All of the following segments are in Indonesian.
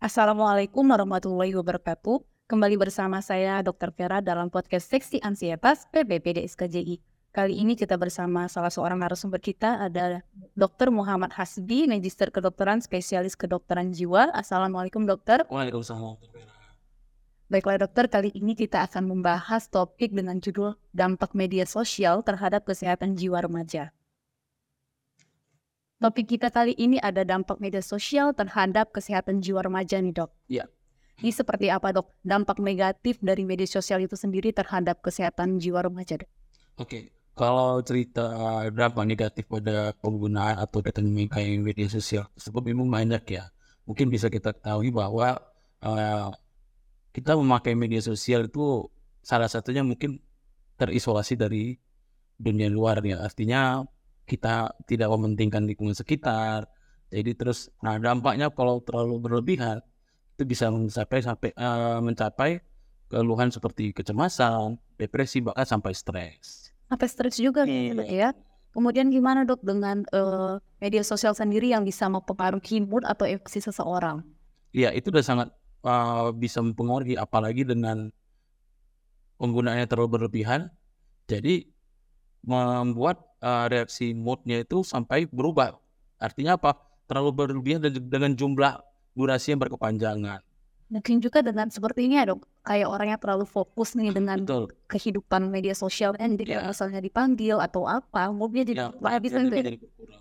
Assalamualaikum warahmatullahi wabarakatuh. Kembali bersama saya Dr. Vera dalam podcast Seksi Ansietas PBPD SKJI. Kali ini kita bersama salah seorang narasumber kita ada Dr. Muhammad Hasbi, Magister Kedokteran Spesialis Kedokteran Jiwa. Assalamualaikum dokter. Waalaikumsalam. Baiklah dokter, kali ini kita akan membahas topik dengan judul dampak media sosial terhadap kesehatan jiwa remaja. Topik kita kali ini ada dampak media sosial terhadap kesehatan jiwa remaja nih dok. Iya. Ini seperti apa dok? Dampak negatif dari media sosial itu sendiri terhadap kesehatan jiwa remaja dok? Oke, kalau cerita dampak negatif pada penggunaan atau datang media sosial tersebut memang banyak ya. Mungkin bisa kita ketahui bahwa uh, kita memakai media sosial itu salah satunya mungkin terisolasi dari dunia luar ya artinya kita tidak mementingkan lingkungan sekitar. Jadi terus nah dampaknya kalau terlalu berlebihan itu bisa mencapai sampai uh, mencapai keluhan seperti kecemasan depresi bahkan sampai stres. Sampai stres juga iya. ya. Kemudian gimana dok dengan uh, media sosial sendiri yang bisa mempengaruhi mood atau emosi seseorang? Iya itu udah sangat uh, bisa mempengaruhi apalagi dengan penggunaannya terlalu berlebihan. Jadi membuat uh, reaksi moodnya itu sampai berubah. Artinya apa? Terlalu berlebihan dengan jumlah durasi yang berkepanjangan. Mungkin juga dengan seperti ini ya dok kayak orangnya terlalu fokus nih dengan Betul. kehidupan media sosial dan Ya. misalnya dipanggil atau apa moodnya jadi perhatian tuh ya,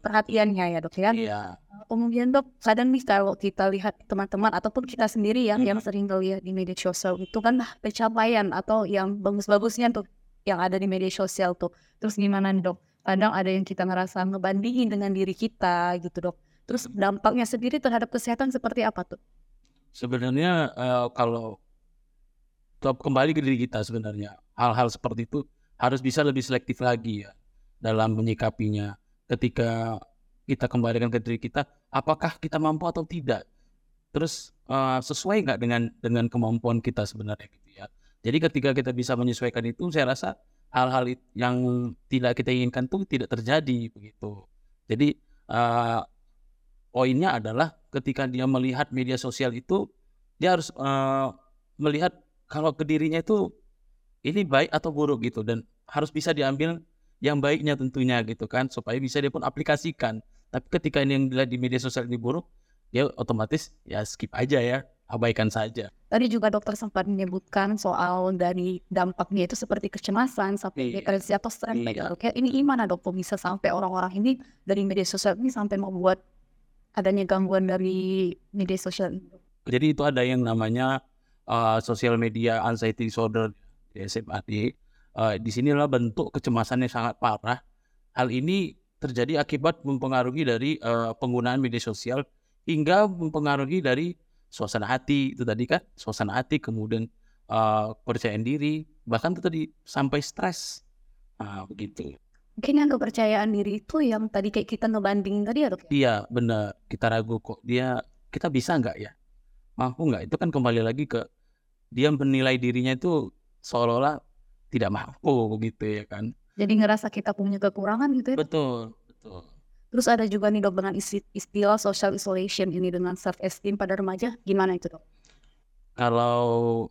perhatiannya ya dok ya. Iya, kemudian dok kadang nih kalau kita lihat teman-teman ataupun kita sendiri ya yang Hmm. sering lihat di media sosial itu kan nah, pencapaian atau yang bagus-bagusnya tuh yang ada di media sosial tuh. Terus gimana nih, dok kadang ada yang kita ngerasa ngebandingin dengan diri kita gitu dok. Terus dampaknya sendiri terhadap kesehatan seperti apa tuh? Sebenarnya eh, kalau kembali ke diri kita sebenarnya hal-hal seperti itu harus bisa lebih selektif lagi ya dalam menyikapinya. Ketika kita kembalikan ke diri kita apakah kita mampu atau tidak? Terus eh, sesuai nggak dengan dengan kemampuan kita sebenarnya gitu ya. Jadi ketika kita bisa menyesuaikan itu saya rasa hal-hal yang tidak kita inginkan tuh tidak terjadi begitu. Jadi eh, poinnya adalah ketika dia melihat media sosial itu dia harus eh, melihat kalau ke dirinya itu ini baik atau buruk gitu. Dan harus bisa diambil yang baiknya tentunya gitu kan supaya bisa dia pun aplikasikan. Tapi ketika ini yang dilihat di media sosial ini buruk dia otomatis ya skip aja ya abaikan saja tadi juga dokter sempat menyebutkan soal dari dampaknya itu seperti kecemasan sampai Iya. depresi atau stres Iya. Oke, ini gimana dok bisa sampai orang-orang ini dari media sosial ini sampai membuat adanya gangguan dari media sosial ini jadi itu ada yang namanya uh, social media anxiety disorder di SMAD. Uh, di sinilah bentuk kecemasan yang sangat parah. Hal ini terjadi akibat mempengaruhi dari uh, penggunaan media sosial hingga mempengaruhi dari suasana hati itu tadi kan suasana hati kemudian uh, kepercayaan diri bahkan itu tadi sampai stres. Nah, begitu. Mungkin yang kepercayaan diri itu yang tadi kayak kita ngebandingin tadi ya dok. Iya benar. Kita ragu kok dia kita bisa nggak ya? Mampu nggak? Itu kan kembali lagi ke dia menilai dirinya itu seolah-olah tidak mampu begitu ya kan? Jadi ngerasa kita punya kekurangan gitu ya. Betul betul Terus ada juga nih dok dengan isti- istilah social isolation ini dengan self esteem pada remaja. Gimana itu dok? kalau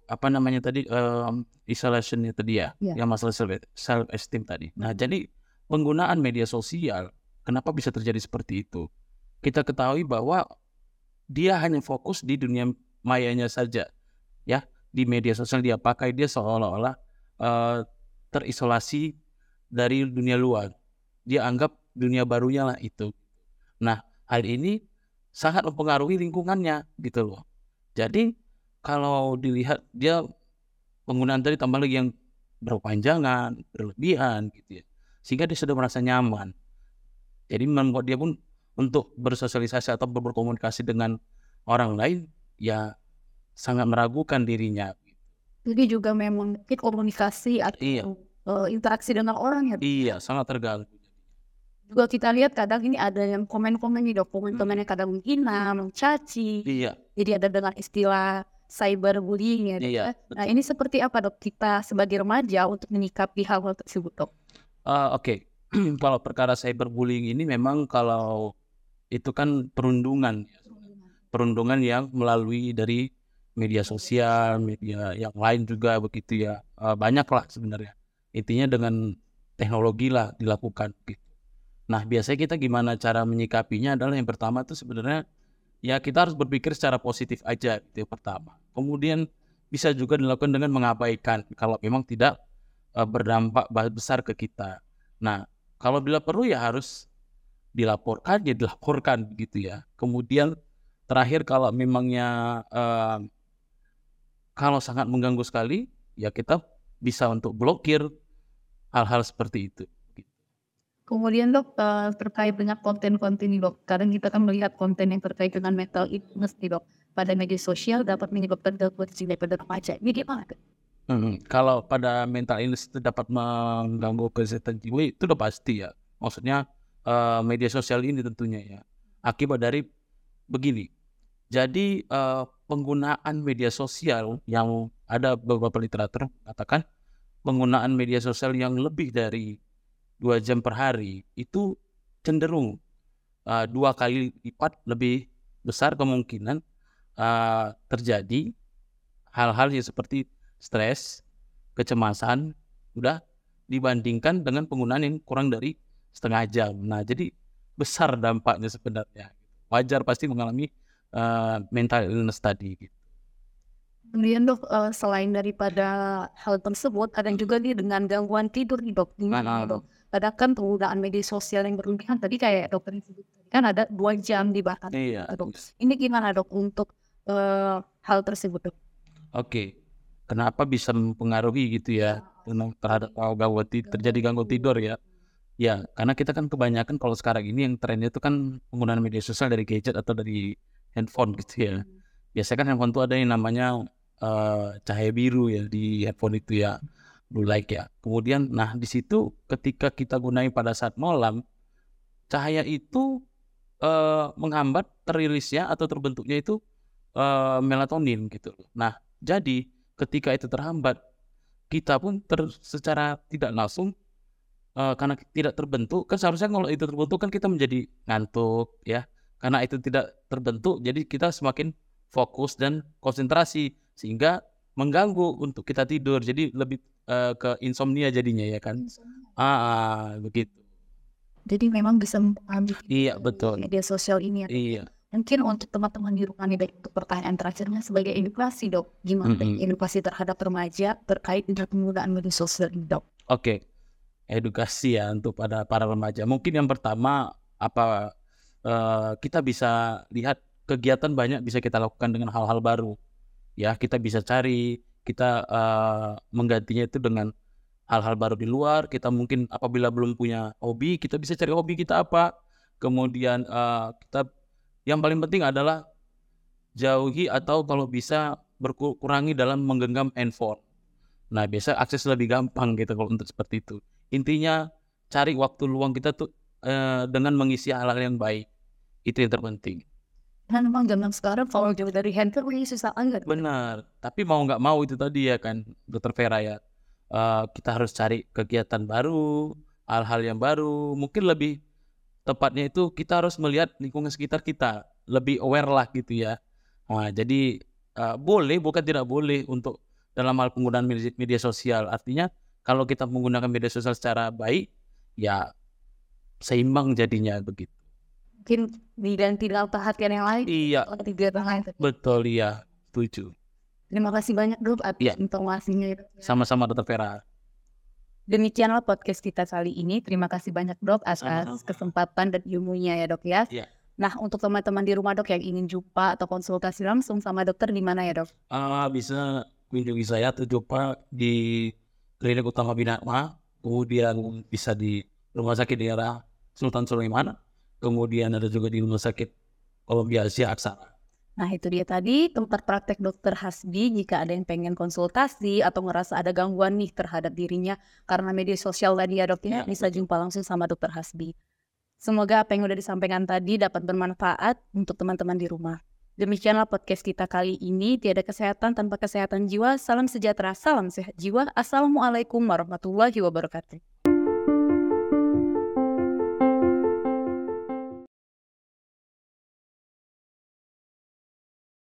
apa namanya tadi em, isolation itu dia Iya. yang masalah self self esteem tadi nah jadi penggunaan media sosial kenapa bisa terjadi seperti itu kita ketahui bahwa dia hanya fokus di dunia mayanya saja ya di media sosial dia pakai dia seolah-olah eh, terisolasi dari dunia luar dia anggap dunia barunya lah itu. Nah hal ini sangat mempengaruhi lingkungannya gitu loh. Jadi kalau dilihat dia penggunaan tadi tambah lagi yang berpanjangan berlebihan gitu ya sehingga dia sudah merasa nyaman. Jadi membuat dia pun untuk bersosialisasi atau ber- berkomunikasi dengan orang lain ya sangat meragukan dirinya. Jadi juga memang mungkin komunikasi atau Iya. eh, interaksi dengan orang ya. Iya sangat terganggu Juga kita lihat kadang ini ada yang komen-komen nih dok, komen-komennya kadang menghina, mencaci. iya Jadi ada dengan istilah cyberbullying ya. Dok, iya ya. betul. Nah ini seperti apa dok kita sebagai remaja untuk menyikapi hal-hal tersebut dok? Ah, Oke, kalau perkara cyberbullying ini memang kalau itu kan perundungan, perundungan yang melalui dari media sosial, media yang lain juga begitu ya. Uh, banyak lah sebenarnya. Intinya dengan teknologi lah dilakukan gitu. Nah, biasanya kita gimana cara menyikapinya adalah yang pertama itu sebenarnya ya kita harus berpikir secara positif aja itu pertama. Kemudian bisa juga dilakukan dengan mengabaikan kalau memang tidak uh, berdampak besar ke kita. Nah, kalau bila perlu ya harus dilaporkan ya dilaporkan gitu ya. Kemudian terakhir kalau memangnya uh, kalau sangat mengganggu sekali, ya kita bisa untuk blokir hal-hal seperti itu. Kemudian dok uh, terkait dengan konten-konten dok, kadang kita kan melihat konten yang terkait dengan mental illness nih dok pada media sosial dapat menyebabkan gangguan jiwa pada remaja. Ini gimana? Hmm, kalau pada mental illness itu dapat mengganggu kesehatan jiwa itu udah pasti ya. Maksudnya uh, media sosial ini tentunya ya. Akibat dari begini. Jadi uh, penggunaan media sosial yang ada beberapa literatur katakan penggunaan media sosial yang lebih dari dua jam per hari itu cenderung uh, dua kali lipat lebih besar kemungkinan uh, terjadi hal-hal yang seperti stres, kecemasan, udah dibandingkan dengan penggunaan yang kurang dari setengah jam. Nah, jadi besar dampaknya sebenarnya. Wajar pasti mengalami uh, mental illness tadi gitu. Kemudian dok, uh, selain daripada hal tersebut, ada juga nih dengan gangguan tidur nih dok. Gimana dok? Kadang kan penggunaan media sosial yang berlebihan tadi kayak dokter sebut kan ada dua jam di bahkan. Iya. Dok. Ini gimana dok untuk uh, hal tersebut dok? Oke, kenapa bisa mempengaruhi gitu ya terhadap gangguan terjadi gangguan tidur ya? Ya, karena kita kan kebanyakan kalau sekarang ini yang trennya itu kan penggunaan media sosial dari gadget atau dari handphone gitu ya. Hmm. Biasanya kan handphone itu ada yang namanya uh, cahaya biru ya di handphone itu ya, blue light ya. Kemudian, nah di situ ketika kita gunain pada saat malam, cahaya itu uh, menghambat teririsnya atau terbentuknya itu uh, melatonin gitu. Nah, jadi ketika itu terhambat, kita pun ter, secara tidak langsung uh, karena tidak terbentuk kan seharusnya kalau itu terbentuk kan kita menjadi ngantuk ya karena itu tidak terbentuk jadi kita semakin fokus dan konsentrasi sehingga mengganggu untuk kita tidur jadi lebih uh, ke insomnia jadinya ya kan? Ah, ah begitu. Jadi memang bisa mempengaruhi iya betul. media sosial ini ya. Iya. Mungkin untuk teman-teman di rumah nih baik untuk pertanyaan terakhirnya sebagai edukasi dok. Gimana mm -hmm. edukasi terhadap remaja terkait dengan penggunaan media sosial ini dok? Oke. Okay. edukasi ya untuk pada para remaja. Mungkin yang pertama apa uh, kita bisa lihat kegiatan banyak bisa kita lakukan dengan hal-hal baru. Ya, kita bisa cari, kita uh, menggantinya itu dengan hal-hal baru di luar. Kita mungkin apabila belum punya hobi, kita bisa cari hobi kita apa. Kemudian uh, kita yang paling penting adalah jauhi atau kalau bisa berkurangi dalam menggenggam handphone. Nah, biasa akses lebih gampang gitu kalau untuk seperti itu. Intinya cari waktu luang kita tuh uh, dengan mengisi hal-hal yang baik. Itu yang terpenting. Dan memang zaman sekarang kalau jauh dari handphone ini susah banget. Benar. Tapi mau nggak mau itu tadi ya kan, Dokter Vera ya. Uh, kita harus cari kegiatan baru, hal-hal yang baru. Mungkin lebih tepatnya itu kita harus melihat lingkungan sekitar kita, lebih aware lah gitu ya. Nah, jadi uh, boleh, bukan tidak boleh untuk dalam hal penggunaan media, media sosial. Artinya kalau kita menggunakan media sosial secara baik, ya seimbang jadinya begitu. Mungkin diganti dengan perhatian yang lain. Iya. Tiga lain. Betul iya, setuju. Terima kasih banyak dok atas iya. informasinya. Sama-sama dokter Vera. Demikianlah podcast kita kali ini. Terima kasih banyak dok atas Sama-sama. kesempatan dan ilmunya ya dok ya. Iya. Nah untuk teman-teman di rumah dok yang ingin jumpa atau konsultasi langsung sama dokter di mana ya dok? Uh, bisa kunjungi saya atau jumpa di klinik utama Binatma. Kemudian bisa di rumah sakit daerah Sultan Sulaiman, kemudian ada juga di rumah sakit Columbia Asia Aksara. Nah itu dia tadi tempat praktek dokter Hasbi jika ada yang pengen konsultasi atau ngerasa ada gangguan nih terhadap dirinya karena media sosial tadi ya dokter ya, bisa jumpa langsung sama dokter Hasbi. Semoga apa yang udah disampaikan tadi dapat bermanfaat untuk teman-teman di rumah. Demikianlah podcast kita kali ini. Tiada kesehatan tanpa kesehatan jiwa. Salam sejahtera, salam sehat jiwa. Assalamualaikum warahmatullahi wabarakatuh.